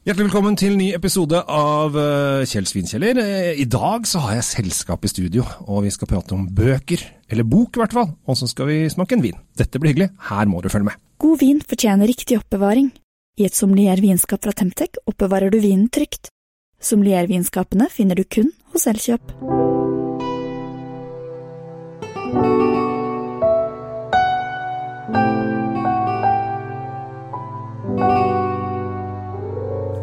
Hjertelig velkommen til ny episode av uh, Kjell Svinkjeller. Eh, I dag så har jeg selskap i studio, og vi skal prate om bøker. Eller bok, i hvert fall. Og så skal vi smake en vin. Dette blir hyggelig. Her må du følge med. God vin fortjener riktig oppbevaring. I et sommeliervinskap fra Temtec oppbevarer du vinen trygt. Sommeliervinskapene finner du kun hos Elkjøp.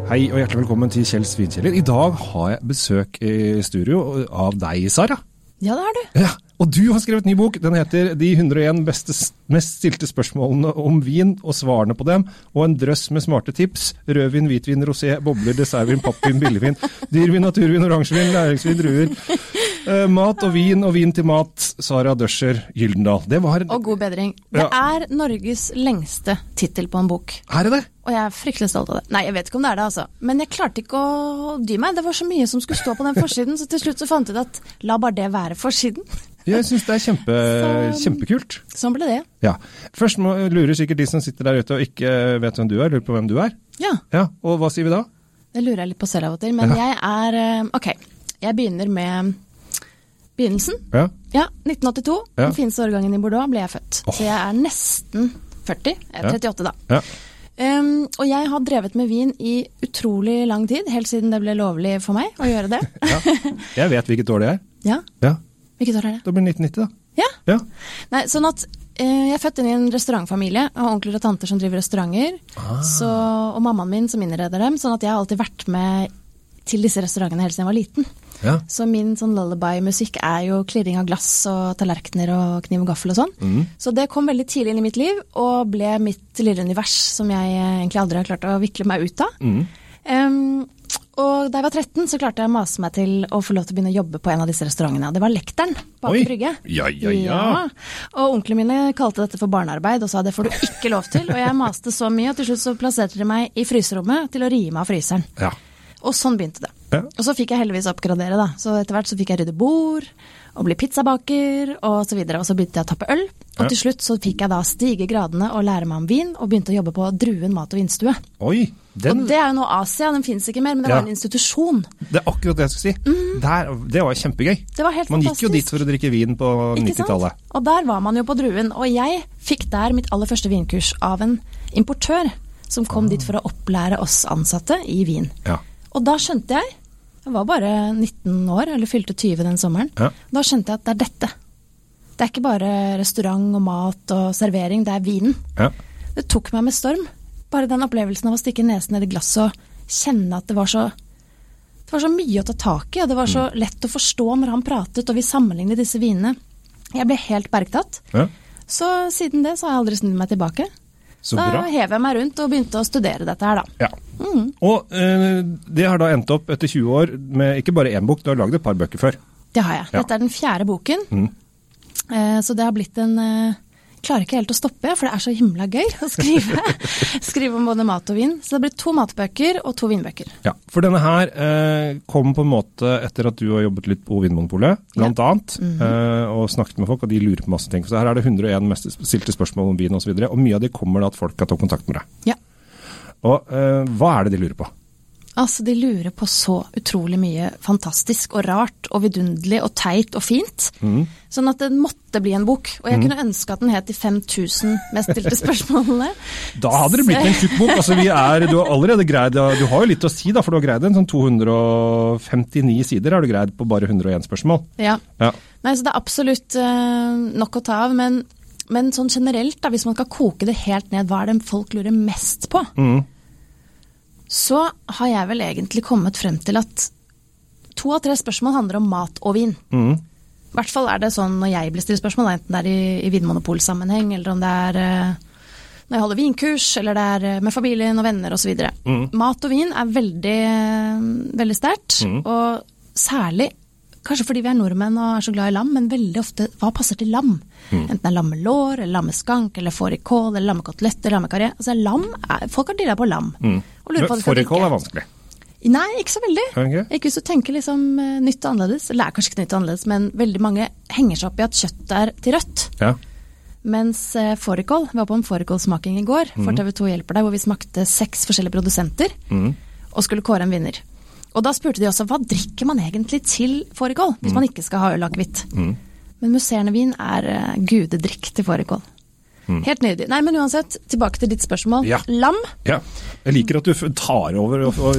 Hei og hjertelig velkommen til Kjell Svinkjeller. I dag har jeg besøk i studio av deg, Sara. Ja, det har du. Ja, Og du har skrevet ny bok. Den heter 'De 101 beste, mest stilte spørsmålene om vin og svarene på dem', og en drøss med smarte tips. Rødvin, hvitvin, rosé, bobler, dessertvin, pappvin, billigvin, dyrvin, naturvin, oransjevin, næringsvin, druer. Uh, mat og vin og vin til mat. Sara Døscher Gyldendal. Det var Og god bedring. Det Ja. er Norges lengste tittel på en bok. Er det det? Og jeg er fryktelig stolt av det. Nei, jeg vet ikke om det er det, altså. Men jeg klarte ikke å dy meg. Det var så mye som skulle stå på den forsiden, så til slutt så fant jeg ut at la bare det være forsiden. Jeg syns det er kjempe, Så- kjempekult. Sånn ble det. Ja. Først må, lurer sikkert de som sitter der ute og ikke vet hvem du er, lurer på hvem du er. Ja, Ja, Og hva sier vi da? det lurer jeg litt på selv av og til. Men Ja. jeg er eh, Ok, jeg begynner med begynnelsen. Ja, Ja, 1982. Ja. Den fineste årgangen i Bordeaux ble jeg født. Oh. Så jeg er nesten 40. Jeg er 38, da. ja. Um, og jeg har drevet med vin i utrolig lang tid, helt siden det ble lovlig for meg å gjøre det. ja. Jeg vet hvilket år det er. ja, Ja, Hvilket år er det? Da blir 1990, da. Ja. Ja. Nei, sånn at uh, Jeg er født inn i en restaurantfamilie. Jeg har onkler og tanter som driver restauranter. Ah. Så, og mammaen min som innreder dem. Sånn at jeg har alltid vært med til disse restaurantene helt siden jeg var liten. Ja. Så min sånn lullaby-musikk er jo klirring av glass og tallerkener og kniv og gaffel og sånn. Mm. Så det kom veldig tidlig inn i mitt liv, og ble mitt lille univers som jeg eh, egentlig aldri har klart å vikle meg ut av. Mm. Um, og da jeg var 13, så klarte jeg å mase meg til å få lov til å begynne å jobbe på en av disse restaurantene. Det var Lekteren på Oi. Aker Brygge. Ja, ja, ja. Og onklene mine kalte dette for barnearbeid og sa det får du ikke lov til. Og jeg maste så mye, og til slutt så plasserte de meg i fryserommet til å rive av fryseren. Ja. Og sånn begynte det. Ja. Og så fikk jeg heldigvis oppgradere, da. Så etter hvert så fikk jeg rydde bord, og bli pizzabaker, og så videre. Og så begynte jeg å tappe øl. Og Ja. til slutt så fikk jeg da stige gradene og lære meg om vin, og begynte å jobbe på Druen mat og vinstue. Oi, den, Og det er jo nå Asia, den fins ikke mer, men det Ja. var en institusjon. det er akkurat det jeg skulle si. Der, det var kjempegøy. Det var helt Man gikk jo dit for å drikke vin på 90-tallet. Og der var man jo på Druen. Og jeg fikk der mitt aller første vinkurs av en importør som kom dit for å opplære oss ansatte i vin. Ja. Og da skjønte jeg Jeg var bare 19 år, eller fylte 20 den sommeren. Ja. Da skjønte jeg at det er dette. Det er ikke bare restaurant og mat og servering, det er vinen. Ja. Det tok meg med storm. Bare den opplevelsen av å stikke nesen ned i glasset og kjenne at det var så det var så mye å ta tak i, og det var så lett å forstå når han pratet og vi sammenlignet disse vinene. Jeg ble helt bergtatt. ja. Så siden det så har jeg aldri snudd meg tilbake. Så da hev jeg meg rundt og begynte å studere dette her, da. Ja. Og eh, det har da endt opp etter 20 år med ikke bare én bok, du har lagd et par bøker før. Det har jeg. Ja. Dette er den fjerde boken. Mm. Eh, Så det har blitt en eh, Klarer ikke helt å stoppe, for det er så himla gøy å skrive. skrive om både mat og vin. Så det blir to matbøker og to vinbøker. Ja, For denne her eh, kom på en måte etter at du har jobbet litt på Vinmonopolet, blant annet, -hmm. eh, og snakket med folk, og de lurer på masse ting. Så her er det 101 mest stilte spørsmål om vin osv., og, så og mye av de kommer da at folk har tatt kontakt med deg. Ja. Og eh, hva er det de lurer på? Altså, de lurer på så utrolig mye fantastisk og rart og vidunderlig og teit og fint. Mm. Sånn at det måtte bli en bok. Og jeg kunne ønske at den het De 5000 mest stilte spørsmålene. Da hadde det blitt en tjukk bok. altså vi er, Du har allerede greid, du har jo litt å si, da, for du har greid en sånn 259 sider har du greid på bare 101 spørsmål. Ja. Ja. Nei, så det er absolutt uh, nok å ta av. Men, men sånn generelt, da, hvis man skal koke det helt ned, hva er det folk lurer mest på? Mm. Så har jeg vel egentlig kommet frem til at to av tre spørsmål handler om mat og vin. Mm. I hvert fall er det sånn når jeg blir stilt spørsmål, enten det er i, i vinmonopolsammenheng, eller om det er eh, når jeg holder vinkurs, eller det er eh, med familien og venner osv. Mm. Mat og vin er veldig, eh, veldig sterkt, Mm. og særlig Kanskje fordi vi er nordmenn og er så glad i lam, men veldig ofte hva passer til lam? Mm. Enten det er lammelår, eller lammeskank, eller fårikål, eller lammekotelett, eller lammekaré. Altså lam er, folk har dirra på lam. Mm. Fårikål er vanskelig. Nei, ikke så veldig. Okay. ikke? Hvis du tenker liksom eh, nytt og annerledes. Eller er kanskje ikke nytt og annerledes, men veldig mange henger seg opp i at kjøttet er til rødt. Ja. Mens eh, fårikål Vi var på en fårikålsmaking i går for TV2 hjelper deg, hvor vi smakte seks forskjellige produsenter. Mm. og skulle kåre en vinner. Og da spurte de også hva drikker man egentlig til fårikål, hvis man ikke skal ha øl og akevitt. Men musserende vin er uh, gudedrikk til fårikål. Helt nydelig. Nei, men uansett, tilbake til ditt spørsmål. Ja. Lam. Ja. Jeg liker at du tar over og, og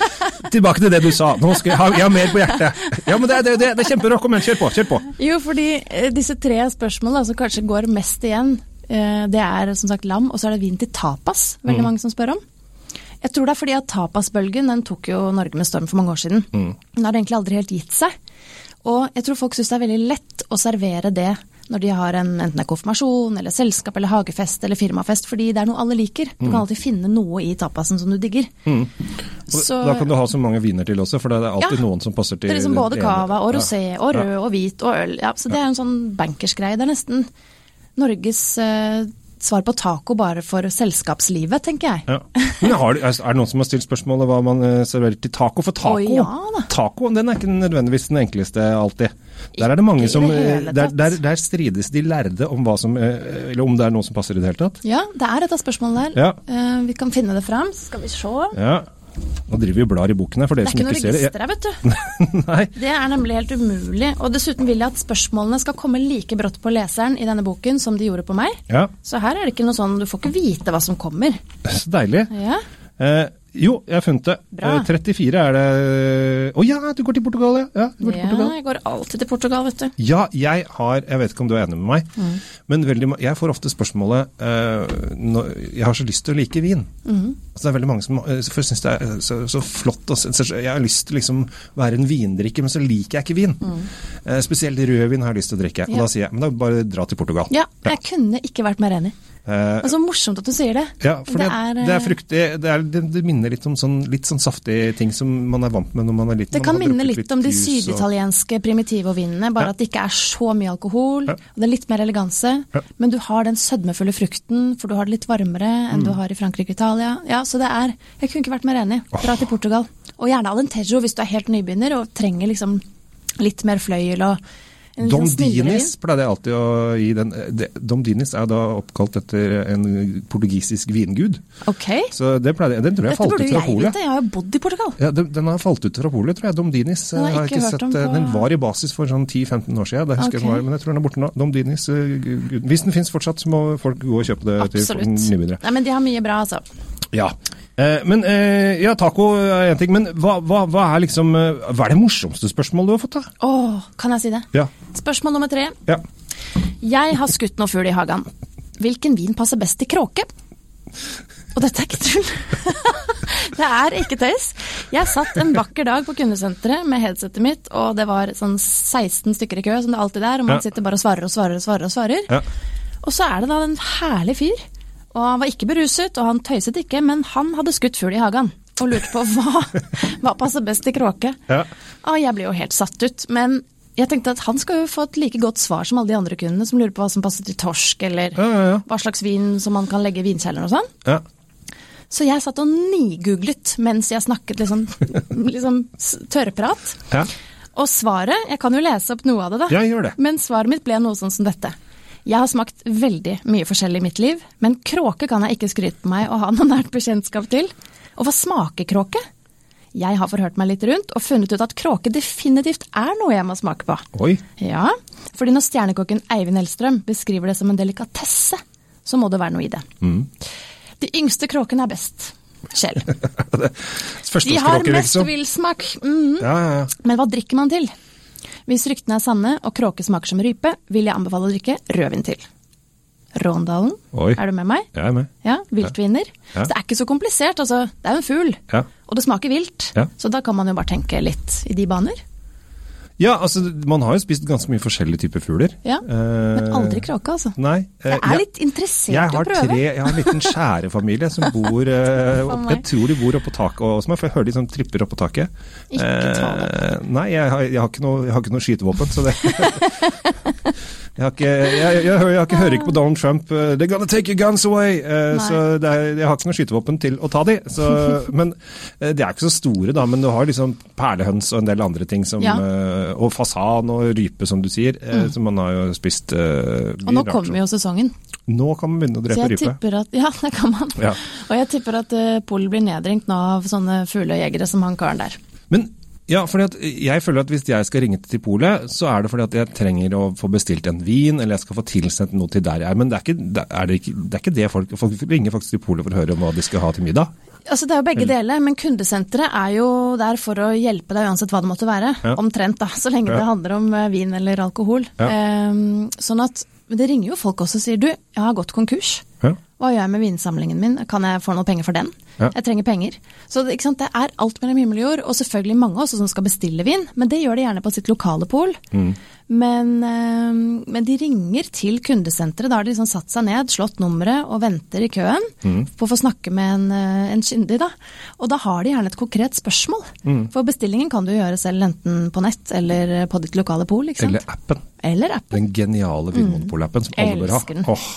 Tilbake til det du sa. Nå skal jeg ha, jeg har mer på hjertet. Ja, men det, det, det, det er kjempebra. Kom igjen, kjør på. Kjør på. Jo, fordi eh, disse tre spørsmålene som kanskje går mest igjen, eh, det er som sagt lam, og så er det vin til tapas, veldig mange som spør om. Jeg tror det er fordi at tapasbølgen den tok jo Norge med storm for mange år siden. Den har egentlig aldri helt gitt seg. Og jeg tror folk syns det er veldig lett å servere det når de har en, enten er konfirmasjon, eller selskap, eller hagefest, eller firmafest, fordi det er noe alle liker. Du kan alltid finne noe i tapasen som du digger. Mm. Så- Da kan du ha så mange viner til også, for det er alltid Ja. noen som passer til Det er liksom både cava og rosé og rød Ja. og hvit og øl. Ja, så det er en sånn bankersgreie. Det er nesten Norges eh, svar på taco bare for selskapslivet, tenker jeg. Ja. Men har, er det noen som har stilt spørsmålet hva man eh, serverer til taco? For taco, oh, ja taco den er ikke nødvendigvis den enkleste alltid. Der er det mange som eh, der, der, der strides de lærde om som eh, Eller om det er noe som passer i det hele tatt. Ja, det er et av spørsmålene der. Ja. Vi kan finne det fram, så skal vi se. Ja. Nå driver vi og blar i boken her, for Det dere er som ikke noe ikke noe register her, vet du. Nei. Det er nemlig helt umulig. Og dessuten vil jeg at spørsmålene skal komme like brått på leseren i denne boken som de gjorde på meg. Ja, Så her er det ikke noe sånn, du får ikke vite hva som kommer. så deilig. Ja, Eh, jo, jeg har funnet det. Bra. Eh, 34 er det Å ja, du går til Portugal, ja. ja, går til Portugal. jeg går alltid til Portugal, vet du. Ja, jeg har Jeg vet ikke om du er enig med meg, Mm. men veldig, jeg får ofte spørsmålet uh, Jeg har så lyst til å like vin. Mm. Altså, det er veldig mange som uh, syns det er så, så flott. Og, så, jeg har lyst til liksom være en vindrikker, men så liker jeg ikke vin. Eh, spesielt rødvin har jeg lyst til å drikke. Og Mm. Da sier jeg men da bare dra til Portugal. Ja, jeg kunne ikke vært mer enig. Eh, Det er så morsomt at du sier det. ja, for det, er, det er eh, fruktig. Det, er, det, det minner litt om sånn, litt sånn saftig ting som man er vant med når man er liten. Det kan minne litt, litt om de syditalienske og- primitivo-vinene, bare Ja. at det ikke er så mye alkohol. Ja. og Det er litt mer eleganse, Ja. men du har den sødmefulle frukten, for du har det litt varmere enn Mm. du har i Frankrike og Italia. Ja, så det er Jeg kunne ikke vært mer enig. Dra til Portugal. Og gjerne Alentejo hvis du er helt nybegynner og trenger liksom litt mer fløyel og Dom Dinis pleide jeg alltid å gi den. Dom Dinis er da oppkalt etter en portugisisk vingud. Ok. Så det pleide, den tror jeg Dette falt ut fra jeg polet. vite, jeg har jo bodd i Portugal. Ja, den, den har falt ut fra polet, tror jeg. Dom Dinis. Den har jeg eh, ikke sett, eh, Den var i basis for sånn 10-15 år siden, jeg Ok. den var, men jeg tror den er borte nå. Dom Dinis, eh. Hvis den finnes fortsatt, så må folk gå og kjøpe det til Absolutt. nybegynnere. Nei, men de har mye bra, altså. Ja. Eh, men eh, ja, taco er én ting, men hva, hva, hva er liksom eh, Hva er det morsomste spørsmålet du har fått, da? Åh, kan jeg si det? Ja. Spørsmål nummer tre. ja. Jeg har skutt noe fugl i hagen. Hvilken vin passer best til kråke? Og dette er ikke tull. det er ikke tøys. Jeg satt en vakker dag på kundesenteret med headsetet mitt, og det var sånn 16 stykker i kø, som det alltid er, og man Ja. sitter bare og svarer og svarer og svarer. Og svarer. Ja. Og så er det da en herlig fyr. Og han var ikke beruset, og han tøyset ikke, men han hadde skutt fugl i hagen. Og lurte på hva, hva passer best til kråke. Ja. Og jeg ble jo helt satt ut. Men jeg tenkte at han skal jo få et like godt svar som alle de andre kundene som lurer på hva som passer til torsk, eller Ja, ja, hva slags vin som man kan legge i vinkjelleren og sånn. ja. Så jeg satt og nigooglet mens jeg snakket liksom, liksom tørrprat. ja. Og svaret, jeg kan jo lese opp noe av det da, Ja, gjør det. men svaret mitt ble noe sånn som dette. Jeg har smakt veldig mye forskjellig i mitt liv, men kråke kan jeg ikke skryte på meg å ha noe nært bekjentskap til. Og hva smaker kråke? Jeg har forhørt meg litt rundt og funnet ut at kråke definitivt er noe jeg må smake på. Oi. Ja, fordi når stjernekokken Eivind Hellstrøm beskriver det som en delikatesse, så må det være noe i det. Mm. De yngste kråkene er best. Skjell. De har mest liksom. villsmak. Mm. Ja, ja, ja. Men hva drikker man til? Hvis ryktene er sanne og kråke smaker som rype, vil jeg anbefale å drikke rødvin til. Råndalen, Oi. er du med meg? Jeg er med. Ja, viltviner. Ja. Så det er ikke så komplisert, altså. Det er jo en fugl. Ja. Og det smaker vilt. Ja. Så da kan man jo bare tenke litt i de baner. Ja, altså, man har jo spist ganske mye forskjellige typer fugler. Ja, Men Eh, aldri kråke, altså. Nei. eh, Jeg er litt interessert jeg i å har prøve. Tre, jeg har en liten skjærefamilie som bor eh, opp. Jeg tror de bor oppå taket hos meg, for jeg hører de som tripper oppå taket. Ikke ta det. Eh, nei, jeg har, jeg, har ikke noe, jeg har ikke noe skytevåpen, så det Jeg, ikke, jeg, hører ikke på Donald Trump uh, 'They're gonna take your guns away'. Uh, så er, jeg har ikke noe skytevåpen til å ta de. Så, men uh, De er ikke så store, da, men du har liksom perlehøns og en del andre ting. Som, Ja. og fasan og rype, som du sier. Mm. som man har jo spist uh, Og nå kommer jo sesongen, Nå kan man begynne å drepe rype. at Ja, det kan man. Ja. Og jeg tipper at uh, Polen blir nedringt nå av sånne fuglejegere som han karen der. Men ja, fordi at jeg føler at hvis jeg skal ringe til polet, så er det fordi at jeg trenger å få bestilt en vin, eller jeg skal få tilsendt noe til der jeg er. Men det er ikke det, er det, ikke, det, er ikke det folk Folk ringer faktisk til polet for å høre om hva de skal ha til middag. Altså Det er jo begge deler, men kundesenteret er jo der for å hjelpe deg uansett hva det måtte være. Ja. Omtrent, da. Så lenge Ja. det handler om eh, vin eller alkohol. Ja. Um, sånn at Men det ringer jo folk også og sier du, jeg har gått konkurs. Hva gjør jeg med vinsamlingen min? Kan jeg få noe penger for den? Ja. Jeg trenger penger. Så det, er alt mellom himmel og jord, og selvfølgelig mange også som skal bestille vin, men det gjør de gjerne på sitt lokale pol. Mm. Men, eh, men de ringer til kundesenteret, da har de liksom satt seg ned, slått nummeret og venter i køen Mm. på å få snakke med en, eh, en kyndig. Da. Og da har de gjerne et konkret spørsmål. Mm. For bestillingen kan du gjøre selv enten på nett eller på ditt lokale pol. Ikke sant? Eller appen. Eller appen. Den geniale Vinmonopol-appen som alle bør ha. Elsker den. Åh,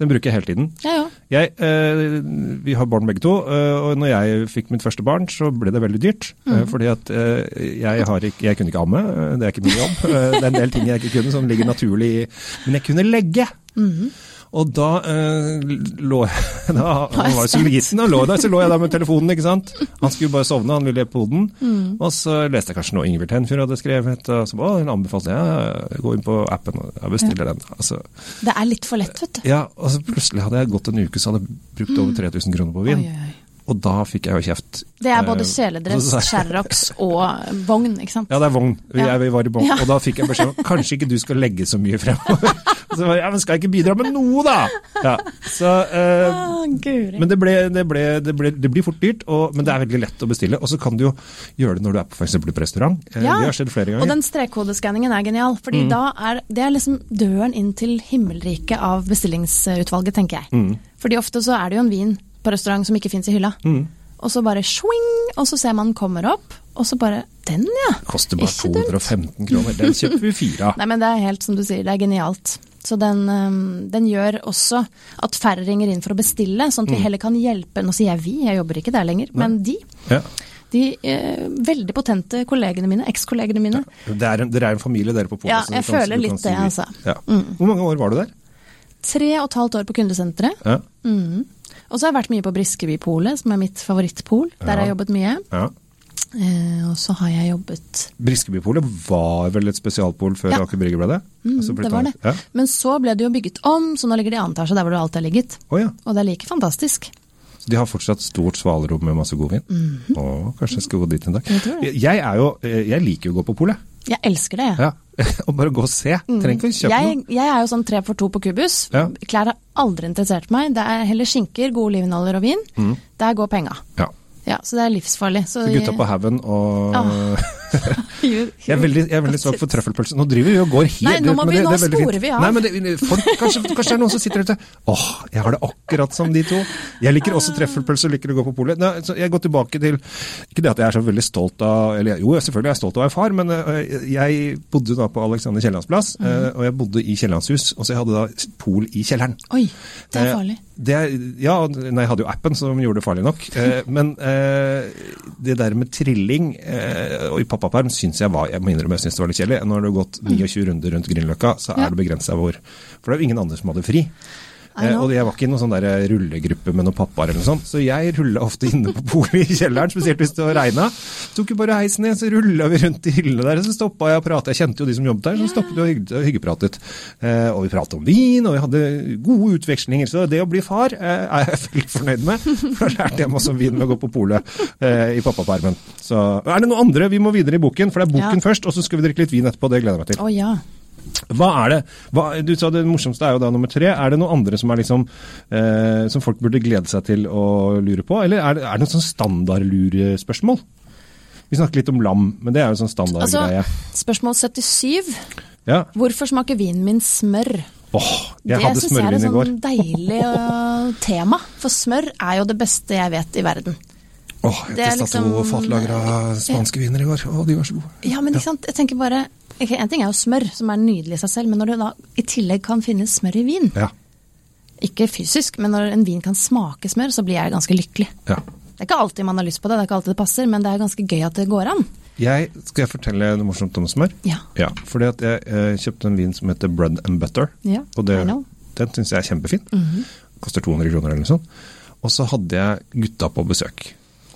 den bruker jeg hele tiden. Ja, ja. Jeg, eh, vi har barn begge to, eh, og når jeg fikk mitt første barn, så ble det veldig dyrt. Mm. fordi at eh, jeg, har ikke, jeg kunne ikke amme, det er ikke min jobb. Det er en del ting jeg ikke kunne som ligger naturlig i Men jeg kunne legge! Mm. Og da eh, lå jeg da, Han var jo så liten, og lå der, så lå jeg der med telefonen, ikke sant. Han skulle bare sovne, han ville på den. Mm. Og så leste jeg kanskje noe Ingvild Tenfjord hadde skrevet, og så bare, hun anbefalte jeg gå inn på appen og bestille ja. den. Altså, Det er litt for lett, vet du. ja, og så plutselig hadde jeg gått en uke, så hadde jeg brukt over 3000 kroner på vin. Oi, oi. Og da fikk jeg jo kjeft. Det er både Eh, kjeledress, sherrox og vogn, ikke sant? Ja, det er vogn. Vi, vi var i vogn. Ja. Og da fikk jeg beskjed om kanskje ikke du skal legge så mye fremover. Så jeg, ja, men skal jeg ikke bidra med noe, da? Ja, så, eh, oh, men det, ble, det, ble, det, ble, det blir fort dyrt, og, men det er veldig lett å bestille. Og så kan du jo gjøre det når du er på, f.eks. på restaurant. Eh, Ja, Det har skjedd flere Og den strekkodeskanningen er genial, fordi da er det er liksom døren inn til himmelriket av bestillingsutvalget, tenker jeg. Fordi ofte så er det jo en vin på restaurant som ikke fins i hylla. Og så bare swing, og så ser man den kommer opp, og så bare Den, ja! Koster bare Ikke dumt. 215 kroner. Den kjøper vi fire av. Nei, men det er helt som du sier, det er genialt. Så den, den gjør også at færre ringer inn for å bestille, sånn at vi heller kan hjelpe Nå sier jeg vi, jeg jobber ikke der lenger, men de. Ja. De eh, veldig potente kollegene mine, ekskollegene mine. Det er en, dere er en familie, dere på Polen. Ja, jeg føler litt det, altså. Ja. Hvor mange år var du der? Tre og et halvt år på kundesenteret. Ja. Og så har jeg vært mye på Briskebypolet, som er mitt favorittpol. Der har jeg jobbet mye. ja. Eh, og så har jeg jobbet Briskebypolet var vel et spesialpol før Ja. Aker Brygge ble det? Altså Det var det. Ja. Men så ble det jo bygget om, så nå ligger det i annen etasje der hvor det alltid har ligget. Oh, ja. Og det er like fantastisk. Så de har fortsatt stort svalerom med masse godvin? Å, kanskje jeg skal gå dit en dag. Jeg. Jeg, jo, jeg liker jo å gå på polet. Jeg elsker det. Ja. og bare gå og se. Trenger ikke å kjøpe Jeg, noe. jeg er jo sånn tre for to på kubus. Ja. Klær har aldri interessert meg. Det er heller skinker, gode olivenoljer og vin. Mm. Der går penga. Ja. Ja, så det er livsfarlig. Så Så gutta på haugen og Ah. jeg, er veldig, jeg er veldig svak for trøffelpølse. Nå driver vi og går helt Nei, nå må men vi- det- nå er sporer vi av. Nei, men det, folk, kanskje, kanskje det er noen som sitter ute Åh, jeg har det akkurat som de to. Jeg liker også trøffelpølse og liker å gå på polet. Jeg går tilbake til Ikke det at jeg er så veldig stolt av eller Jo, selvfølgelig er jeg stolt av å være far, men øh, jeg bodde da på Alexander Kiellands plass, øh, og jeg bodde i Kiellandshus, og så jeg hadde da pol i kjelleren. Oi, det er Eh, farlig. Det ja, nei, jeg hadde jo appen som gjorde det farlig nok. Eh, men eh, det der med trilling eh, og i pappaperm syns jeg var Jeg må innrømme jeg synes det var litt kjedelig. Har du gått 29 runder rundt Grünerløkka, så Mm. Er det begrensa hvor For det er jo ingen andre som hadde fri. Eh, og jeg var ikke i noen sånn der rullegruppe med noen pappaer eller noe sånt, så jeg rulla ofte inne på polet i kjelleren, spesielt hvis det regna. Tok jo bare heisen ned, så rulla vi rundt i hyllene der, og så stoppa jeg og prata. Jeg kjente jo de som jobbet der, så stoppet vi og hyggepratet. Eh, og vi pratet om vin, og vi hadde gode utvekslinger. Så det å bli far eh, er jeg veldig fornøyd med. For da lærte jeg masse om vin med å gå på polet eh, i pappapermen. Så er det noe andre? Vi må videre i boken, for det er boken Ja. først, og så skal vi drikke litt vin etterpå. Det gleder jeg meg til. Oh, ja. Hva er det? Hva, du sa det morsomste er jo da nummer tre. Er det noen andre som liksom eh, som folk burde glede seg til å lure på, eller er det, er det noen sånn standardlurespørsmål? Vi snakker litt om lam, men det er jo sånn Altså, spørsmål 77. ja. Hvorfor smaker vinen min smør? Åh, jeg det hadde syns jeg er et smørvin går. sånn deilig øh, tema. For smør er jo det beste jeg vet i verden. Åh, jeg testa liksom, to fatlagra spanske viner i går. og de var så gode. Ja, men ikke sant. Jeg tenker bare ikke, En ting er jo smør, som er nydelig i seg selv, men når det da i tillegg kan finnes smør i vin Ja. Ikke fysisk, men når en vin kan smake smør, så blir jeg ganske lykkelig. ja. Det er ikke alltid man har lyst på det, det er ikke alltid det passer, men det er ganske gøy at det går an. Jeg, skal jeg fortelle noe morsomt om smør? Ja. Ja, fordi at jeg eh, kjøpte en vin som heter Bread and Butter. Ja, og det, den syns jeg er kjempefin. Koster 200 kroner eller noe sånt. Og så hadde jeg gutta på besøk.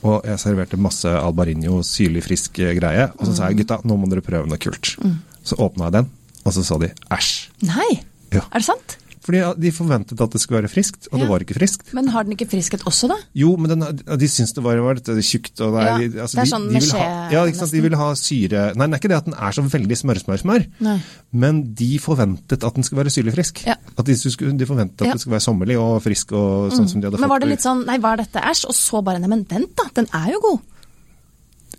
Og jeg serverte masse Albarinho, syrlig, frisk eh, greie. Og så sa jeg gutta, nå må dere prøve noe kult. Så åpna jeg den, og så sa de æsj. Nei! Ja. Er det sant? Fordi de forventet at det skulle være friskt, og det var ikke friskt. Men har den ikke friskhet også, da? Jo, men den, de syns det var, var dette tjukt. Og det er, Ja, altså, det er sånn de vil ha, Ja, ikke sant? De vil ha syre Nei, det er ikke det at den er så veldig smør-smør-smør, men de forventet at den skulle være syrlig frisk. Ja. At de, de forventet at Ja. Mm. det skulle være sommerlig og frisk og sånn som de hadde Men var det litt sånn Nei, hva er dette? Æsj. Og så bare Nei, men vent, da. Den er jo god.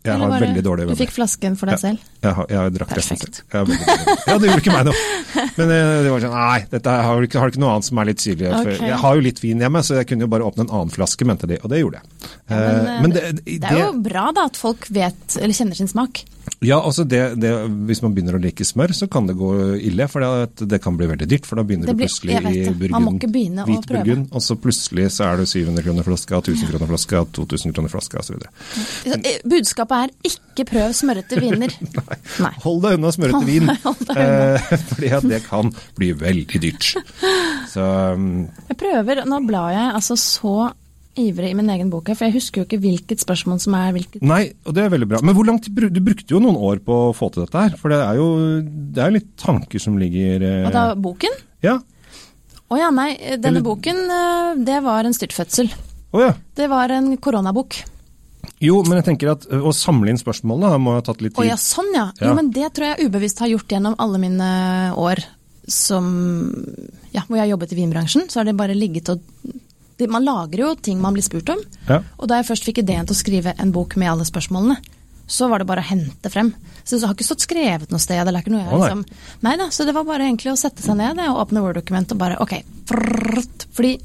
Jeg Eller har veldig dårlig Du fikk flasken for deg selv? Jeg, har, jeg drakk resten selv. Ja, det gjorde ikke meg noe. Men eh, det var sånn Nei, dette har du ikke, ikke noe annet som er litt syrlig. Okay. Jeg har jo litt vin hjemme, så jeg kunne jo bare åpne en annen flaske, mente de. Og det gjorde jeg. Ja, men, Eh, men det, det er jo bra da at folk vet, eller kjenner sin smak. Ja, altså det, det, Hvis man begynner å like smør, så kan det gå ille. For det, det kan bli veldig dyrt. For da begynner Det du plutselig jeg vet i det. burgund, Man må ikke begynne å hvit prøve. burgund, og så plutselig så er det 700 kroner flaska, 1000 kroner flaska, 2000 kroner flaska osv. Eh, Budskapet er ikke prøv smørrete viner. Nei. Hold deg unna smørete Hold vin, deg- hold deg unna. eh, fordi at det kan bli veldig dyrt. Så um, Jeg prøver, Nå blar jeg altså så ivrig i min egen bok her, for jeg husker jo ikke hvilket spørsmål som er hvilket. Nei, og det er veldig bra. Men hvor langt, Du brukte jo noen år på å få til dette her. For det er jo det er litt tanker som ligger eh, Og da boken? Ja. Å ja, nei. Denne Eller- boken, eh, det var en styrtfødsel. Å ja. Det var en koronabok. Jo, men jeg tenker at å samle inn spørsmålene må ha tatt litt Å tid. ja, sånn ja. Ja. Jo, men det tror jeg ubevisst har gjort gjennom alle mine år som Ja, hvor jeg har jobbet i vinbransjen. Så har det bare ligget og Man lager jo ting man blir spurt om. Ja. Og da jeg først fikk ideen til å skrive en bok med alle spørsmålene, så var det bare å hente frem. Så det har ikke stått skrevet noe sted. eller ikke noe jeg nei. liksom... Nei da, så det var bare egentlig å sette seg ned og åpne Word-dokument og bare ok. Frrrt, fordi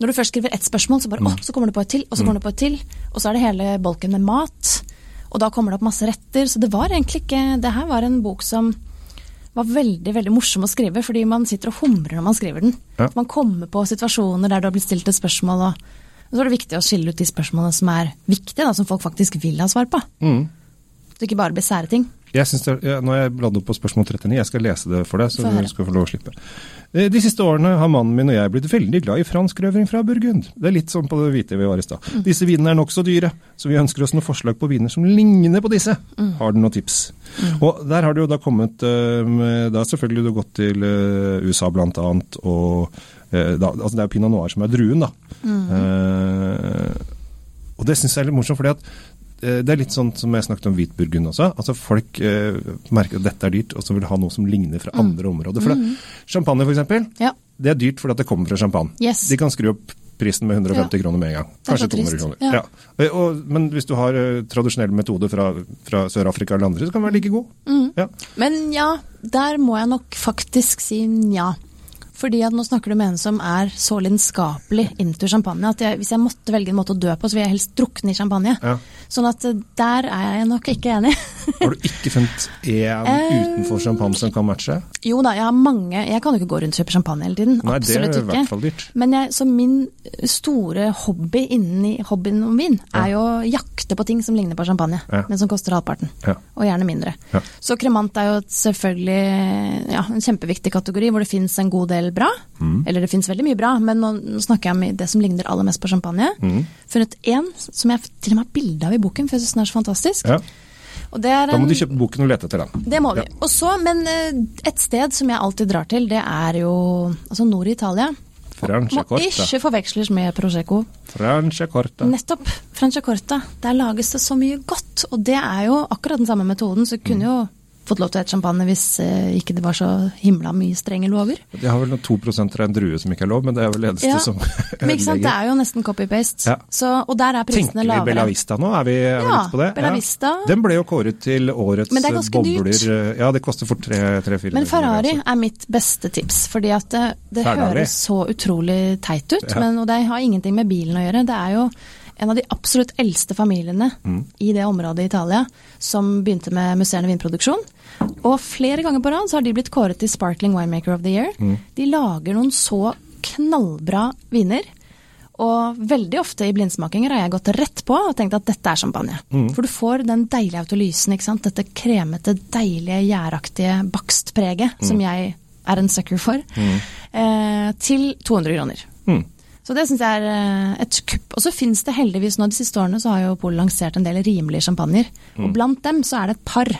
når du først skriver ett spørsmål, så bare Mm. å, så kommer det på et til, og så kommer det på et til. Og så er det hele bolken med mat. Og da kommer det opp masse retter. Så det var egentlig ikke Det her var en bok som var veldig veldig morsom å skrive, fordi man sitter og humrer når man skriver den. Ja. Man kommer på situasjoner der du har blitt stilt et spørsmål, og, så er det viktig å skille ut de spørsmålene som er viktige, da, som folk faktisk vil ha svar på. Mm. Så det ikke bare blir sære ting. Jeg synes det, ja, nå har jeg bladd opp på spørsmål 39, jeg skal lese det for deg, så du skal få lov å slippe. Eh, De siste årene har mannen min og jeg blitt veldig glad i fransk rødvin fra Burgund. Det er litt sånn på det hvite vi var i stad. Mm. Disse vinene er nokså dyre, så vi ønsker oss noen forslag på viner som ligner på disse. Mm. Har du noen tips? Og der har det jo da kommet eh, Da har selvfølgelig du gått til eh, USA blant annet, og da, altså det er jo pinot noir som er druen, da. Eh, og det syns jeg er litt morsomt, fordi at det er litt sånn som jeg snakket om hvitburgund også. altså Folk eh, merker at dette er dyrt, og så vil ha noe som ligner fra andre områder. For det, Champagne, eksempel, Ja. det er dyrt fordi at det kommer fra champagne. Yes. De kan skru opp prisen med 150 Ja. kroner med en gang. Kanskje 200 kroner. Ja. Ja. Eh, Og, men hvis du har uh, tradisjonell metode fra, fra Sør-Afrika eller andre, så kan den være like god. Mm. Ja. Men ja, der må jeg nok faktisk si nja. Fordi at nå snakker du med en som er så lidenskapelig into champagne at jeg, hvis jeg måtte velge en måte å dø på, så vil jeg helst drukne i champagne. Ja. Sånn at eh, der er jeg nok ikke enig. Har du ikke funnet én Eh, utenfor champagne som kan matche? jo da, jeg har mange Jeg kan jo ikke gå rundt og kjøpe champagne hele tiden. Nei, det er i hvert fall dyrt. Men jeg, så min store hobby inni hobbyen om vin, er jo å jakte på ting som ligner på champagne, Ja. men som koster halvparten. Ja. Og gjerne mindre. Ja. Så kremant er jo selvfølgelig ja, en kjempeviktig kategori hvor det fins en god del bra. Mm. Eller det fins veldig mye bra, men nå, snakker jeg om det som ligner aller mest på champagne. Mm. Funnet én som jeg til og med har bilde av i boken, for jeg syns den er så fantastisk. Ja. Er Da må en- du kjøpe boken og lete etter den. det må vi. Ja. Og så, men eh, et sted som jeg alltid drar til, det er jo altså nord i Italia. Må ikke forveksles med Prosecco. Franciacorta. Nettopp. Franciacorta. Der lages det så mye godt. Og det er jo akkurat den samme metoden, så kunne kunne jo fått lov til å hete champagne hvis eh, ikke det var så himla mye strenge lover. De har vel noen 2 av en drue som ikke er lov, men det er vel eneste Ja, som Men ikke sant, det er jo nesten copy-paste. Ja. Og der er prisene Tenker vi lavere. Bella Vista nå? Er vi, er Ja, på det? Bella Vista. Den ble jo kåret til årets Men det er ganske bobler. dyrt. Ja, det koster fort 3-4 Men Ferrari er mitt beste tips, fordi at det, det høres så utrolig teit ut. Ja. Men, og det har ingenting med bilen å gjøre. Det er jo en av de absolutt eldste familiene i det området i Italia som begynte med musserende vinproduksjon. Og flere ganger på rad så har de blitt kåret til Sparkling Winemaker of the Year. De lager noen så knallbra viner. Og veldig ofte i blindsmakinger har jeg gått rett på og tenkt at dette er champagne. For du får den deilige autolysen, ikke sant. Dette kremete, deilige, gjæraktige bakstpreget som jeg er en sucker for. Eh, til 200 kroner. Mm. Så det syns jeg er eh, et kupp. Og så fins det heldigvis nå de siste årene så har jo Polet lansert en del rimelige champagner. Mm. Og blant dem så er det et par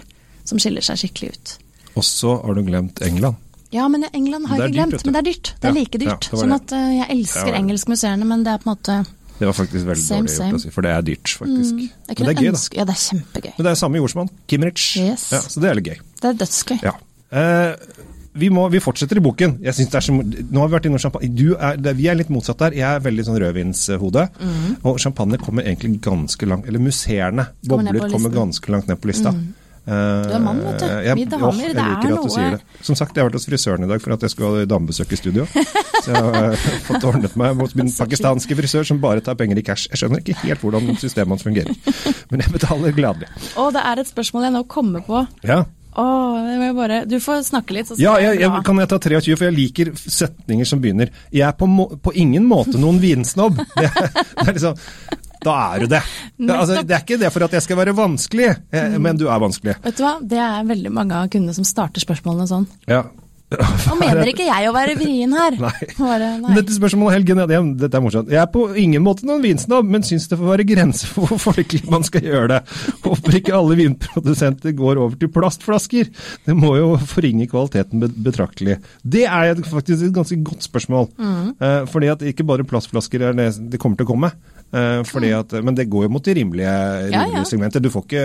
som skiller seg skikkelig ut. Og så har du glemt England. Ja, men England har jeg ikke glemt. Dyrt. Men det er dyrt. Det er like dyrt. Ja, sånn at eh, jeg elsker engelskmuseene, men det er på en måte Det var faktisk veldig Same, dårlig gjort å si, for det er dyrt, faktisk. Mm, Men det er gøy, da. Ja, det er kjempegøy. Men det er samme jordsmonn, Kimrich. Yes. Ja, så det er litt gøy. Det er dødsgøy. Ja. Eh, vi, må, vi fortsetter i boken. Jeg synes det er så, nå har vi vært innom champagne. Du er, det, vi er litt motsatt der. Jeg er veldig sånn rødvinshode. Mhm. Og champagne kommer egentlig ganske langt Eller musserende. Bobler kommer. Ganske langt ned på lista. Du er mann, vet du. Jeg det er noe- det. Som sagt, jeg har vært hos frisøren i dag for at jeg skulle ha damebesøk i studio. Så jeg har eh, fått ordnet meg mot min pakistanske frisør som bare tar penger i cash. Jeg skjønner ikke helt hvordan systemet hans fungerer, men jeg betaler gladelig. Og det er et spørsmål jeg nå kommer på. Ja. Åh, det må jeg bare Du får snakke litt, så Ja, jeg, jeg, kan jeg ta 23, for jeg liker setninger som begynner Jeg er på, må, på ingen måte noen vinsnobb. Det, det er liksom Da er du det. det, altså, det er ikke det for at jeg skal være vanskelig, eh, men du er vanskelig. Vet du hva, det er veldig mange av kundene som starter spørsmålene sånn. Ja. Nå mener ikke jeg å være vrien her. Nei. Bare, nei. Dette spørsmålet Helgen, ja, det- dette er morsomt. Jeg er på ingen måte noen vinsnobb, men syns det får være grenser for hvor folkelig man skal gjøre det. Håper ikke alle vinprodusenter går over til plastflasker. Det må jo forringe kvaliteten betraktelig. Det er faktisk et ganske godt spørsmål. Mm. Eh, fordi at ikke bare plastflasker er det det kommer til å komme. Eh, fordi at, men det går jo mot de rimelige, rimelige Ja, ja. segmentet. Du får ikke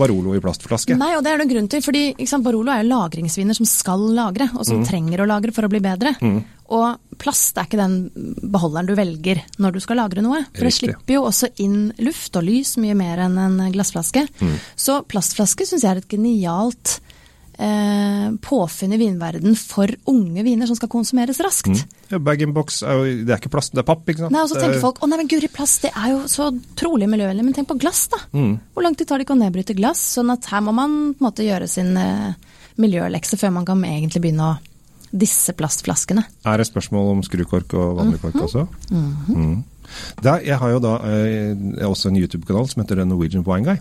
Barolo i plastflaske. Nei, og det er det grunn til. fordi sant, Barolo er jo lagringsviner som skal lagre, og Mm. som trenger å lagre for å bli bedre. Og plast er ikke den beholderen du velger når du skal lagre noe. For det slipper jo også inn luft og lys mye mer enn en glassflaske. Mm. Så plastflaske syns jeg er et genialt eh, påfunn i vinverden for unge viner som skal konsumeres raskt. Ja, Bag-in-box er jo det er ikke plast, det er papp, ikke sant? Nei, og så tenker Eh, folk å nei, men guri, plast det er jo så trolig miljøvennlig, men tenk på glass, da. Mm. Hvor lang tid tar det ikke å nedbryte glass? Sånn at her må man på en måte gjøre sin eh, miljølekse før man kan egentlig begynne å disse plastflaskene. Er det spørsmål om skrukork og vanlig kork også? Mhm. Da, jeg har jo da eh, også en YouTube-kanal som heter The Norwegian Wine Guy.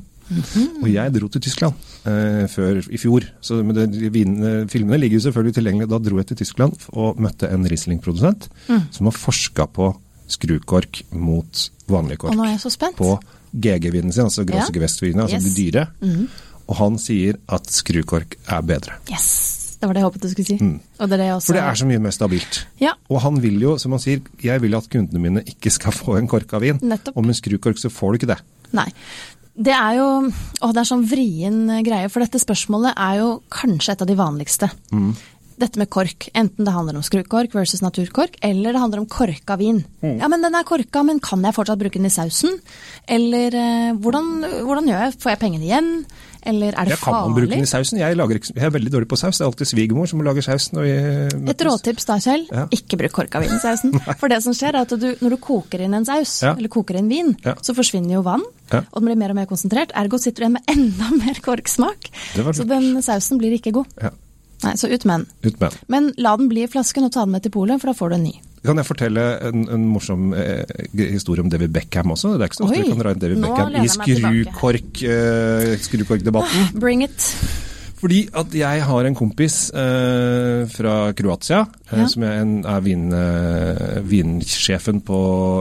Og jeg dro til Tyskland eh, før i fjor. Så, det, vinene, filmene ligger jo selvfølgelig tilgjengelig. Da dro jeg til Tyskland og møtte en Riesling-produsent som har forska på skrukork mot vanlig kork. Og nå er jeg så spent. På GG-vinen sin, altså Grosse Ja. Altså Yes. de dyre. Og han sier at skrukork er bedre. Yes! Det var det jeg håpet du skulle si. Og det er det også Mm. For det er så mye mer stabilt. Ja. Og han vil jo, som han sier, jeg vil at kundene mine ikke skal få en kork av vin. Nettopp. Og med skrukork så får du ikke det. Nei. Det er jo Å, det er sånn vrien eh, greie, for dette spørsmålet er jo kanskje et av de vanligste. Dette med kork. Enten det handler om skrukork versus naturkork, eller det handler om korka vin. Ja, men den er korka, men kan jeg fortsatt bruke den i sausen? Eller eh, hvordan, hvordan gjør jeg? Får jeg pengene igjen? Eller er det Jeg kan man bruke den i sausen. Jeg, lager, jeg er veldig dårlig på saus. Det er alltid svigermor som lager saus. Et råtips da, Kjell. Ja. Ikke bruk korka vin i sausen. For det som skjer er at du, når du koker inn en saus, Ja. eller koker inn vin, Ja. så forsvinner jo vann, Ja. og den blir mer og mer konsentrert. Ergo sitter du igjen med enda mer korksmak. Så den sausen blir ikke god. Nei, så ut med den. Men la den bli i flasken og ta den med til polet, for da får du en ny. Kan jeg fortelle en, en morsom eh, historie om David Beckham også? Det er ikke så ofte Oi, vi kan dra inn David Beckham i jeg meg tilbake. skrukork, eh, skrukorkdebatten. Bring it. Fordi at jeg har en kompis eh, fra Kroatia, eh, Ja. som er, en, er vin, eh, vinsjefen på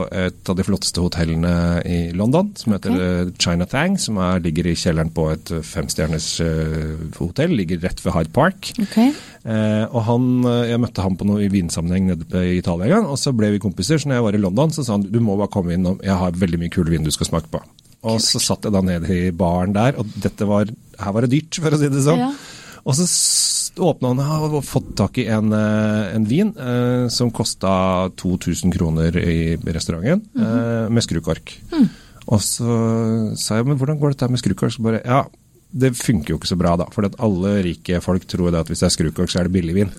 et av de flotteste hotellene i London, som heter eh, Chinatang, som er, ligger i kjelleren på et eh, femstjerners eh, hotell, ligger rett ved Hyde Park. Okay. Eh, og han, Jeg møtte han på noe i vinsammenheng nede i Italia en gang, og så ble vi kompiser. Så når jeg var i London, så sa han du må bare komme innom, jeg har veldig mye kule vin du skal smake på. Og så satt jeg da nede i baren der, og dette var, her var det dyrt, for å si det sånn. Ja. Og så åpna han og fått tak i en, eh, en vin eh, som kosta 2000 kroner i restauranten, eh, med skrukork. Og så sa jeg men hvordan går dette med skrukork? Så bare ja, det funker jo ikke så bra, da. For alle rike folk tror det at hvis det er skrukork, så er det billigvin.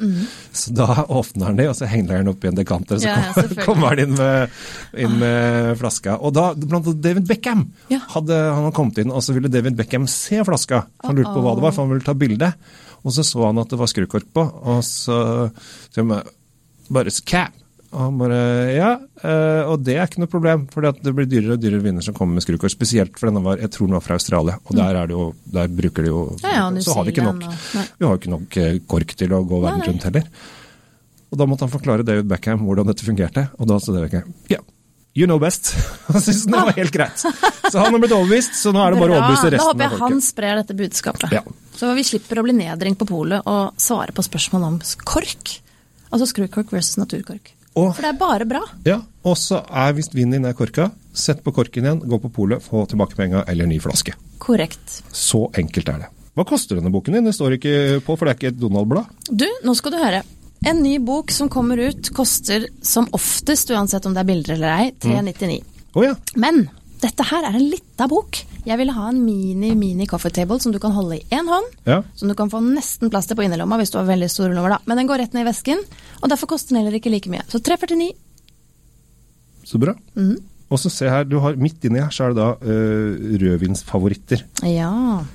Så da åpner han det, og så henger han opp i en dekanter, så Ja, ja, kommer- han inn med, inn med flaska. Og da, blant annet David Beckham, Ja. hadde han kommet inn, og så ville David Beckham se flaska. Han lurte på hva det var, for han ville ta bilde. Og så så han at det var skrukork på, og så så bare Scam! Og han bare Ja, eh, og det er ikke noe problem, for det blir dyrere og dyrere viner som kommer med skrukork. Spesielt for denne var, jeg tror den var fra Australia, og der, er det jo, der bruker de jo Ja, ja, Så har vi ikke nok. Vi har ikke nok eh, kork til å gå verden rundt heller. Og da måtte han forklare David Beckham hvordan dette fungerte, og da sa David Beckham ja, you know best. Han syntes det var helt greit. Så han har blitt overbevist, så nå er det bare å overbevise resten av folket. Da håper jeg han sprer dette budskapet. Ja. Så vi slipper å bli nedringt på polet og svare på spørsmål om kork. Altså skrukork versus naturkork. Og, For det er bare bra. ja, og så er hvis vinen din er korka, sett på korken igjen, gå på polet, få tilbake penga eller ny flaske. Korrekt. Så enkelt er det. Hva koster denne boken din? Det står ikke på, for det er ikke et Donald-blad. Du, nå skal du høre. En ny bok som kommer ut, koster som oftest, uansett om det er bilder eller ei, 399. Å ja. Men dette her er en lita bok. Jeg ville ha en mini-mini coffee table som du kan holde i én hånd. Ja. Som du kan få nesten plass til på innerlomma hvis du har veldig store lommer, da. Men den går rett ned i vesken, og derfor koster den heller ikke like mye. Så 349. Så bra. Mm. Og så se her, du har midt inni her så er det da uh, rødvinsfavoritter. Ja.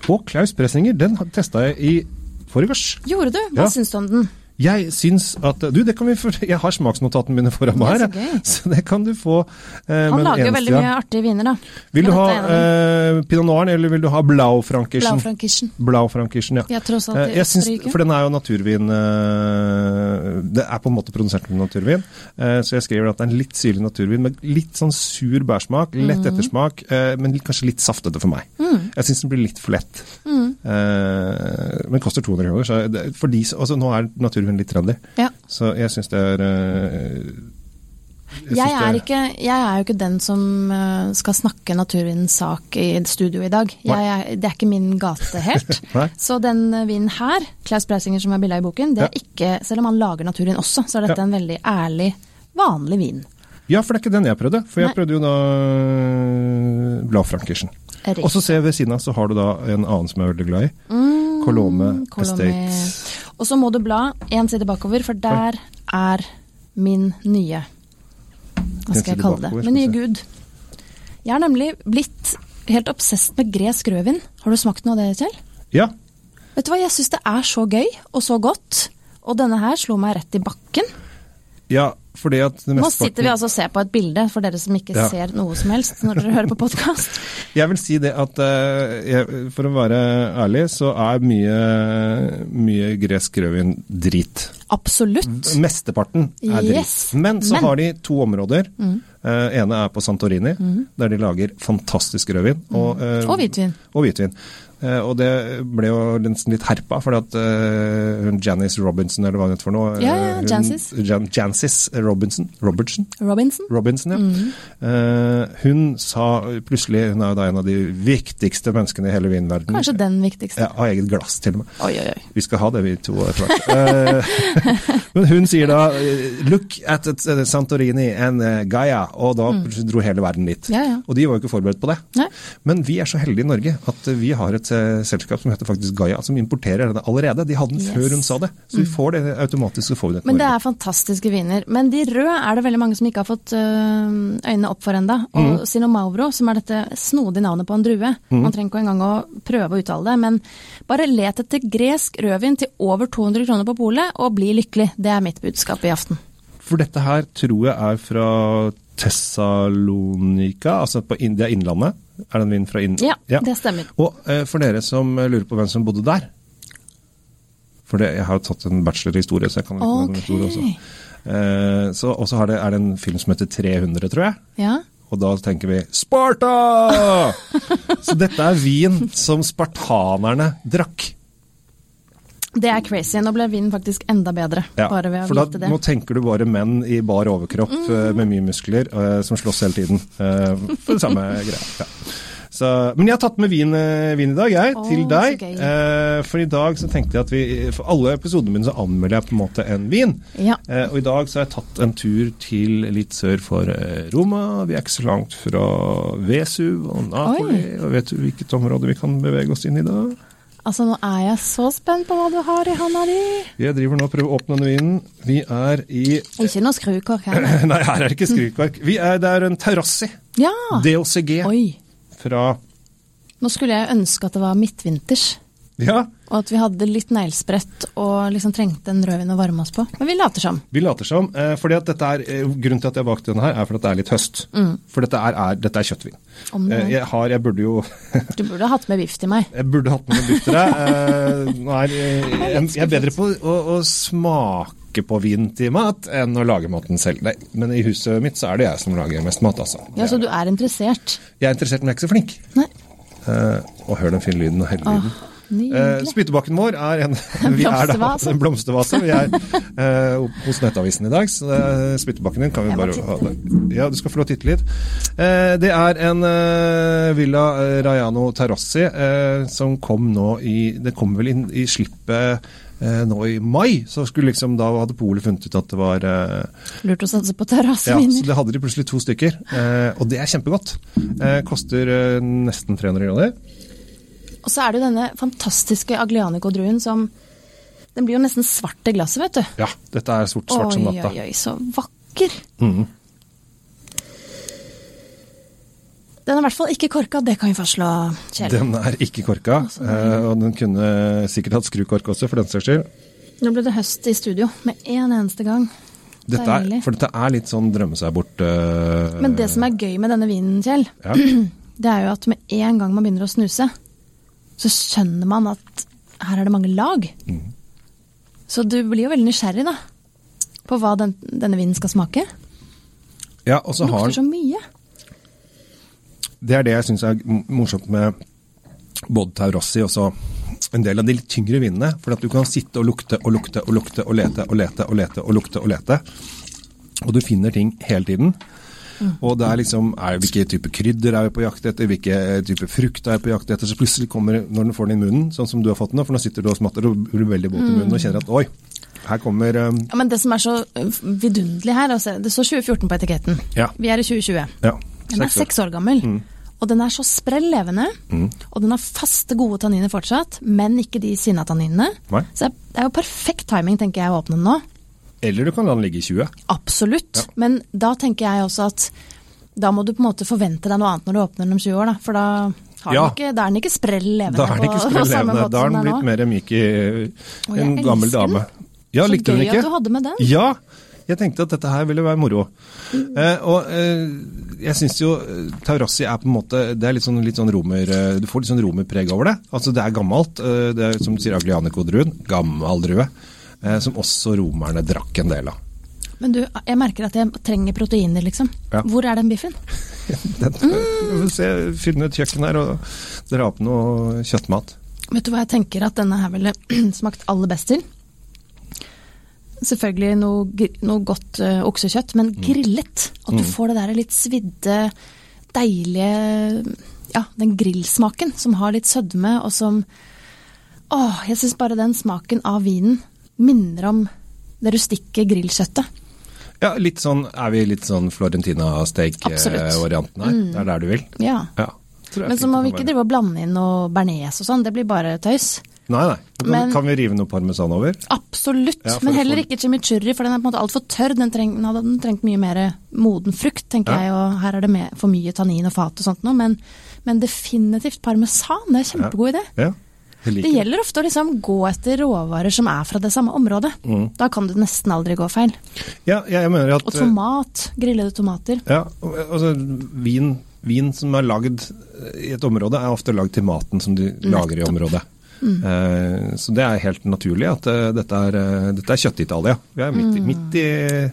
Og Klaus Pressinger, den testa jeg i forgårs. Gjorde du? Hva Ja. syns du om den? Jeg syns at Du, det kan vi for, Jeg har smaksnotatene mine foran meg her, så så det kan du få. eh, Han lager jo veldig mye artige viner, da. Vil du ha eh, pinot noir, eller vil du ha Blaufrankischen? Blaufrankischen. Blaufrankischen, ja. Jeg tror tross alt det i jeg syns, for den er jo naturvin eh, Det er på en måte produsert med naturvin. eh, så jeg skriver at det er en litt syrlig naturvin med litt sånn sur bærsmak, lett mm. ettersmak, eh, men litt- kanskje litt saftete for meg. Mm. Jeg syns den blir litt for lett. Eh, men koster 200 kroner, så det, for de, altså, nå er naturvin litt trendy. Ja. Så jeg syns det er jeg, Jeg er, ikke, jeg er jo ikke den som eh, skal snakke naturvindens sak i studio i dag. Jeg, det er ikke min gate helt. Så den vinden vinen her, Klaus Breisinger som er bilda i boken, det er Ja. ikke Selv om han lager naturvin også, så er dette Ja. en veldig ærlig, vanlig vin. Ja, for det er ikke den jeg prøvde. For jeg Nei. prøvde jo da Blad-Frankersen. Og så ser jeg ved siden av så har du da en annen som jeg er veldig glad i. Mm, Colome Colome. Estate. Og så må du bla én side bakover, for der er min nye Hva skal jeg kalle det? Min nye gud. Jeg har nemlig blitt helt obsesst med gresk rødvin. Har du smakt noe av det, Kjell? Ja. Vet du hva, jeg syns det er så gøy og så godt. Og denne her slo meg rett i bakken. Ja, fordi at det Nå sitter vi altså og ser på et bilde, for dere som ikke Ja. ser noe som helst når dere hører på podkast. Jeg vil si det at eh, for å være ærlig, så er mye, mye gresk rødvin drit. Absolutt. Mesteparten er Yes. drit. Men så Men- har de to områder. Eh, ene er på Santorini, der de lager fantastisk rødvin. Og, eh, Og hvitvin. Og hvitvin. Eh, og det ble jo nesten litt herpa, fordi at eh, hun Janice Robinson, eller hva hun heter for noe Ja, ja, eh, Jancis. Jan, Jancis Robinson? Robertson? Robinson. Robinson, ja. Mm. Hun sa plutselig Hun er jo da en av de viktigste menneskene i hele vinverdenen. Kanskje den viktigste. Ja, Av eget glass, til og med. Oi, oi, oi. Vi skal ha det, vi to Men hun sier da 'look at Santorini and Gaia', og da mm. dro hele verden dit. Ja, ja. Og de var jo ikke forberedt på det. Nei. Men vi er så heldige i Norge at vi har et selskap som heter faktisk Gaia, som importerer denne allerede. De hadde den Yes. før hun sa det. Så vi får det automatisk. så får vi det Men det er fantastiske viner. Men de røde er det veldig mange som ikke har fått øh, øynene opp for enda. Og Mm. Sinomauro, som er dette snodige navnet på en drue. Man trenger ikke engang å prøve å uttale det, men bare let etter gresk rødvin til over 200 kroner på polet, og bli lykkelig. Det er mitt budskap i aften. For dette her tror jeg er fra Tessalonika, altså på er Innlandet. Er det en vin fra Inn... Ja, det stemmer. Og eh, for dere som eh, lurer på hvem som bodde der For det, jeg har jo tatt en bachelor i historie, så jeg kan litt okay. Ok. historie også. Eh, så har det, er det en film som heter 300, tror jeg. Ja. Og da tenker vi Sparta! så dette er vin som spartanerne drakk. Det er crazy. Nå ble vinen faktisk enda bedre, Ja, bare ved å for da, vite det. nå tenker du bare menn i bar overkropp eh, med mye muskler uh, som slåss hele tiden. Uh, for det samme greia. Ja. Så, men jeg har tatt med vin, vin i dag, jeg, oh, til deg. Eh, for i dag så tenkte jeg at vi For alle episodene mine så anmelder jeg på en måte en vin. Ja. Eh, og i dag så har jeg tatt en tur til litt sør for Roma. Vi er ikke så langt fra Vesuv og Napoli. Og vet du hvilket område vi kan bevege oss inn i da? Altså, nå er jeg så spent på hva du har i hånda di. Jeg driver nå og prøver å åpne denne vinen. Vi er i Ikke noe skrukork her. Nei, her er det ikke skrukork. Vi er, det er en terrassi. Ja! DOCG Oi. fra Nå skulle jeg ønske at det var midtvinters, Ja, og at vi hadde litt neglesprett og liksom trengte en rødvin å varme oss på. Men vi later som. vi later som. Eh, fordi at dette er, eh, grunnen til at jeg har valgt denne her, er fordi at det er litt høst. For dette er, er, dette er kjøttvin. Om Eh, jeg, har, jeg burde jo Du burde hatt med biff til meg. Jeg burde hatt med biff til deg. Nå er, jeg, er bedre på å, å smake på vin til mat enn å lage maten selv. Nei, men i huset mitt så er det jeg som lager mest mat, altså. Ja, Så du er interessert? Jeg er interessert, men jeg er ikke så flink. Nei. Uh, og hør den fine lyden og hele lyden. Åh, Eh, spyttebakken vår er en, vi er da, en blomstervase. Vi er eh, hos Nettavisen i dag, så er spyttebakken din kan vi bare ha det. Ja, du skal få lov å titte litt. Eh, det er en eh, Villa Rajano Raiano Terrassi eh, som kom nå i Det kom vel inn i slippet eh, nå i mai. Så skulle liksom da hadde Polet funnet ut at det var eh, Lurt å satse på ja, så det hadde de plutselig to stykker. Eh, og det er kjempegodt. Eh, koster eh, nesten 300 kroner. Og så er det jo denne fantastiske Aglianico-druen som Den blir jo nesten svart i glasset, vet du. Ja, dette er sort, svart som natta. oi, oi, så vakker. Mm. Den er i hvert fall ikke korka, det kan vi fastslå, Kjell. Den er ikke korka, eh, og den kunne sikkert hatt skrukork også, for den saks skyld. Nå ble det høst i studio med en eneste gang. Dette er, for dette er litt sånn drømme seg bort uh, Men det som er gøy med denne vinen, Kjell, ja. det er jo at med en gang man begynner å snuse, så skjønner man at her er det mange lag. Mm. Så du blir jo veldig nysgjerrig, da. På hva den, denne vinen skal smake. ja, og så har den lukter så mye. Det er det jeg syns er morsomt med både Taurossi og så en del av de litt tyngre vinene. For at du kan sitte og lukte og lukte og lukte og lete og lete og lete og lukte og lete. Og du finner ting hele tiden. Og det er liksom er, Hvilke type krydder er vi på jakt etter, hvilke type frukt er vi på jakt etter. Så plutselig kommer, når du får den i munnen, sånn som du har fått den nå, for nå sitter du og smatter og blir veldig våt i munnen og kjenner at oi, her kommer um, Ja, men det som er så øh, vidunderlig her, altså, det står 2014 på etiketten. Ja. Vi er i 2020. Ja. Den er seks år. gammel. Mm. Og den er så sprell levende. Mm. Og den har faste, gode tanniner fortsatt, men ikke de sinna tanninene. Så det er jo perfekt timing, tenker jeg, å åpne den nå. Eller du kan la den ligge i 20. Absolutt. Ja. Men da tenker jeg også at da må du på en måte forvente deg noe annet når du åpner den om 20 år, da. For da, har Ja. den ikke, da er den ikke sprell levende Da er den ikke sprell levende. Da som den er blitt mer myk i en gammel dame. Ja, likte du den gøy ikke? at du hadde med den. Ja, jeg tenkte at dette her ville være moro. Mm. Eh, og eh, jeg syns jo eh, Taurassi er på en måte Det er litt sånn, litt sånn romer eh, Du får litt sånn romerpreg over det. Altså Det er gammelt. Eh, det er som du sier Aglianico-druen. Gammel drue. Eh, som også romerne drakk en del av. Men du, jeg merker at jeg trenger proteiner, liksom. Ja. Hvor er den biffen? Den, får se, Finne ut kjøkkenet her og dra opp noe kjøttmat. Vet du hva jeg tenker at denne her ville smakt aller best til? Selvfølgelig noe, noe godt uh, oksekjøtt, men grillet. At du får det der litt svidde, deilige Ja, den grillsmaken som har litt sødme, og som Åh, jeg syns bare den smaken av vinen minner om det rustikke grillkjøttet. Ja, litt sånn Er vi litt sånn Florentina-steak-varianten her? Det er der du vil? Ja. Ja. Men så må vi ikke drive og blande inn noe bearnés og sånn, det blir bare tøys. Nei, nei. Kan, Men- kan vi rive noe parmesan over? Absolutt, Ja, men heller ikke chimichurri, for den er på en måte altfor tørr. Den, treng, den hadde den trengt mye mer moden frukt, tenker Ja. jeg, og her er det med, for mye tannin og fat og sånt noe. Men, men definitivt parmesan, det er kjempegod idé. Ja. Det gjelder ofte å liksom gå etter råvarer som er fra det samme området. Mm. Da kan du nesten aldri gå feil. Ja, jeg mener at Og tomat, grillede tomater. Ja, altså vin, vin som er lagd i et område, er ofte lagd til maten som de lager i området. Mm. Eh, så det er helt naturlig at eh, dette er, eh, dette er Kjøtt-Italia. Vi er midt, i- Mm. midt i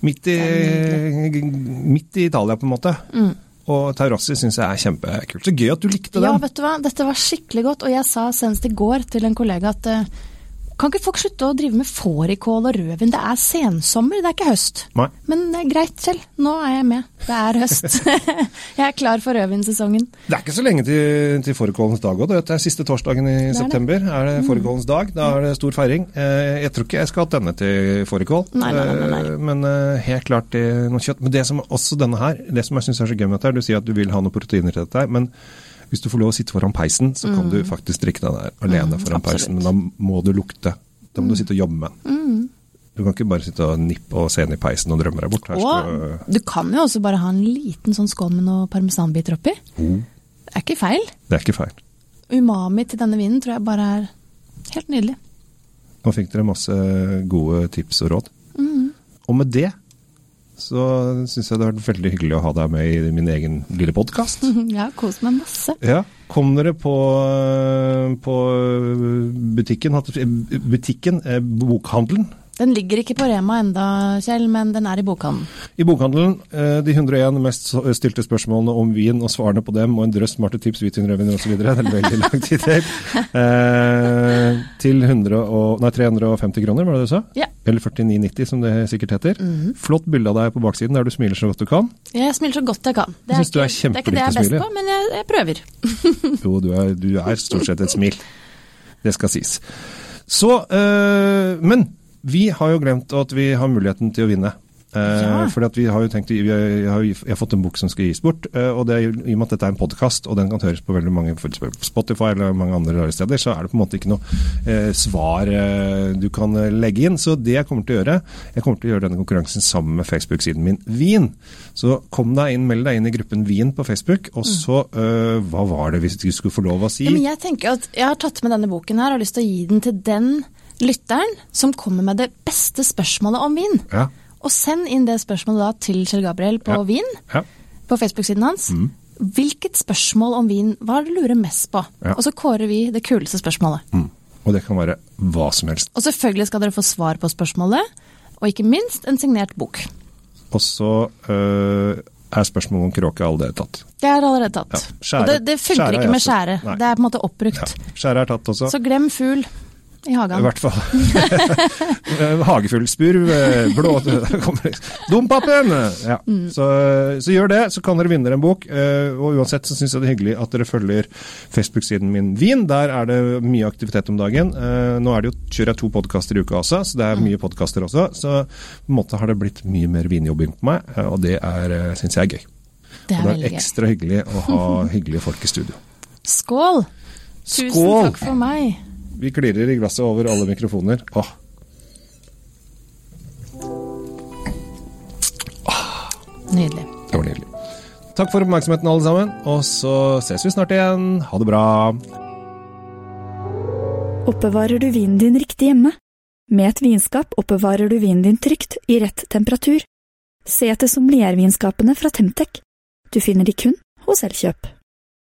midt i, midt i Italia, på en måte. Mm. Og Taurassi syns jeg er kjempekult. Så gøy at du likte den. Ja, vet du hva, dette var skikkelig godt, og jeg sa senest i går til en kollega at eh, kan ikke folk slutte å drive med fårikål og rødvin? Det er sensommer, det er ikke høst. Nei. Men det er greit, Kjell. Nå er jeg med. Det er høst. jeg er klar for rødvinsesongen. Det er ikke så lenge til, til fårikålens dag òg. Det er siste torsdagen i det. september. Er det fårikålens dag? Da er det stor feiring. Eh, Jeg tror ikke jeg skal ha denne til fårikål, Nei, nei, nei. Eh, men eh, helt klart til noe kjøtt. Men det som også denne her, det som jeg syns er så gøy med dette, du sier at du vil ha noen proteiner til dette, her, men Hvis du får lov å sitte foran peisen, så kan du faktisk drikke den der alene Mm, foran peisen, men da må du lukte. Da må du sitte og jobbe med den. Mm. Du kan ikke bare sitte og nippe og se inn i peisen og drømme deg bort. Her Og du kan jo også bare ha en liten sånn skål med noen parmesanbiter oppi. Mm. Det er ikke feil. det er ikke feil. Umami til denne vinen tror jeg bare er helt nydelig. Nå fikk dere masse gode tips og råd. Mm. Og med det så syns jeg det har vært veldig hyggelig å ha deg med i min egen lille podkast. Ja, kos meg masse. Ja. Kom dere på, på butikken, butikken, eh, bokhandelen. Den ligger ikke på Rema enda, Kjell, men den er i bokhandelen. I bokhandelen eh, de 101 mest stilte spørsmålene om vin og svarene på dem, og en drøss smarte tips, hvitvin, rødvin osv. Det er veldig lang tid til. Eh, til 100 og, nei, 350 kroner, var det det du sa? Ja. Eller 49,90 som det sikkert heter. Mhm. Flott bilde av deg på baksiden der du smiler så godt du kan. Jeg smiler så godt jeg kan. Det er, ikke, er det er ikke det jeg er best på, men jeg, jeg prøver. Jo, du er, du er stort sett et smil. Det skal sies. Så, øh, men vi har jo glemt at vi har muligheten til å vinne. Eh, Ja. fordi at vi har jo tenkt, vi har, jeg har, jeg har fått en bok som skal gis bort, eh, og det, i og med at dette er en podkast, og den kan høres på veldig mange Spotify eller mange andre rare steder, så er det på en måte ikke noe eh, svar eh, du kan legge inn. Så det jeg kommer til å gjøre, jeg kommer til å gjøre denne konkurransen sammen med Facebook-siden min Vin. Så kom deg inn, meld deg inn i gruppen Vin på Facebook, og så eh, Hva var det hvis du skulle få lov å si? Ja, men jeg tenker at jeg har tatt med denne boken her og har lyst til å gi den til den lytteren som kommer med det beste spørsmålet om vin. Ja. Og send inn det spørsmålet da til Kjell Gabriel på Ja. Vin, ja. på Facebook-siden hans. Hvilket spørsmål om vin hva er det du lurer mest på? Ja. Og så kårer vi det kuleste spørsmålet. Mm. Og det kan være hva som helst. Og selvfølgelig skal dere få svar på spørsmålet, og ikke minst en signert bok. Og så øh, er spørsmålet om kråke allerede tatt. Det er allerede tatt. Ja, skjære- og det, det funker er ikke med skjære. Nei. Det er på en måte oppbrukt. Ja. Skjære er tatt også. Så glem fugl i hagen. I hvert fall. Hagefuglspurv, eh, blå Dompapen! Ja. Mm. Så, så gjør det, så kan dere vinne en bok. eh, Og uansett så syns jeg det er hyggelig at dere følger Facebook-siden min Vin. Der er det mye aktivitet om dagen. Eh, Nå er det jo, kjører jeg to podkaster i uka også, så det er mye podkaster også. Så på en måte har det blitt mye mer vinjobbing på meg, og det syns jeg er gøy. Det er, Og det er ekstra hyggelig å ha hyggelige folk i studio. Skål! Tusen Skål! takk for meg. Vi klirrer i glasset over alle mikrofoner. Åh, Nydelig. det var nydelig. Takk for oppmerksomheten, alle sammen. Og så ses vi snart igjen. Ha det bra. Oppbevarer du vinen din riktig hjemme? Med et vinskap oppbevarer du vinen din trygt, i rett temperatur. Se etter sommeliervinskapene fra Temtec. Du finner de kun hos Elkjøp.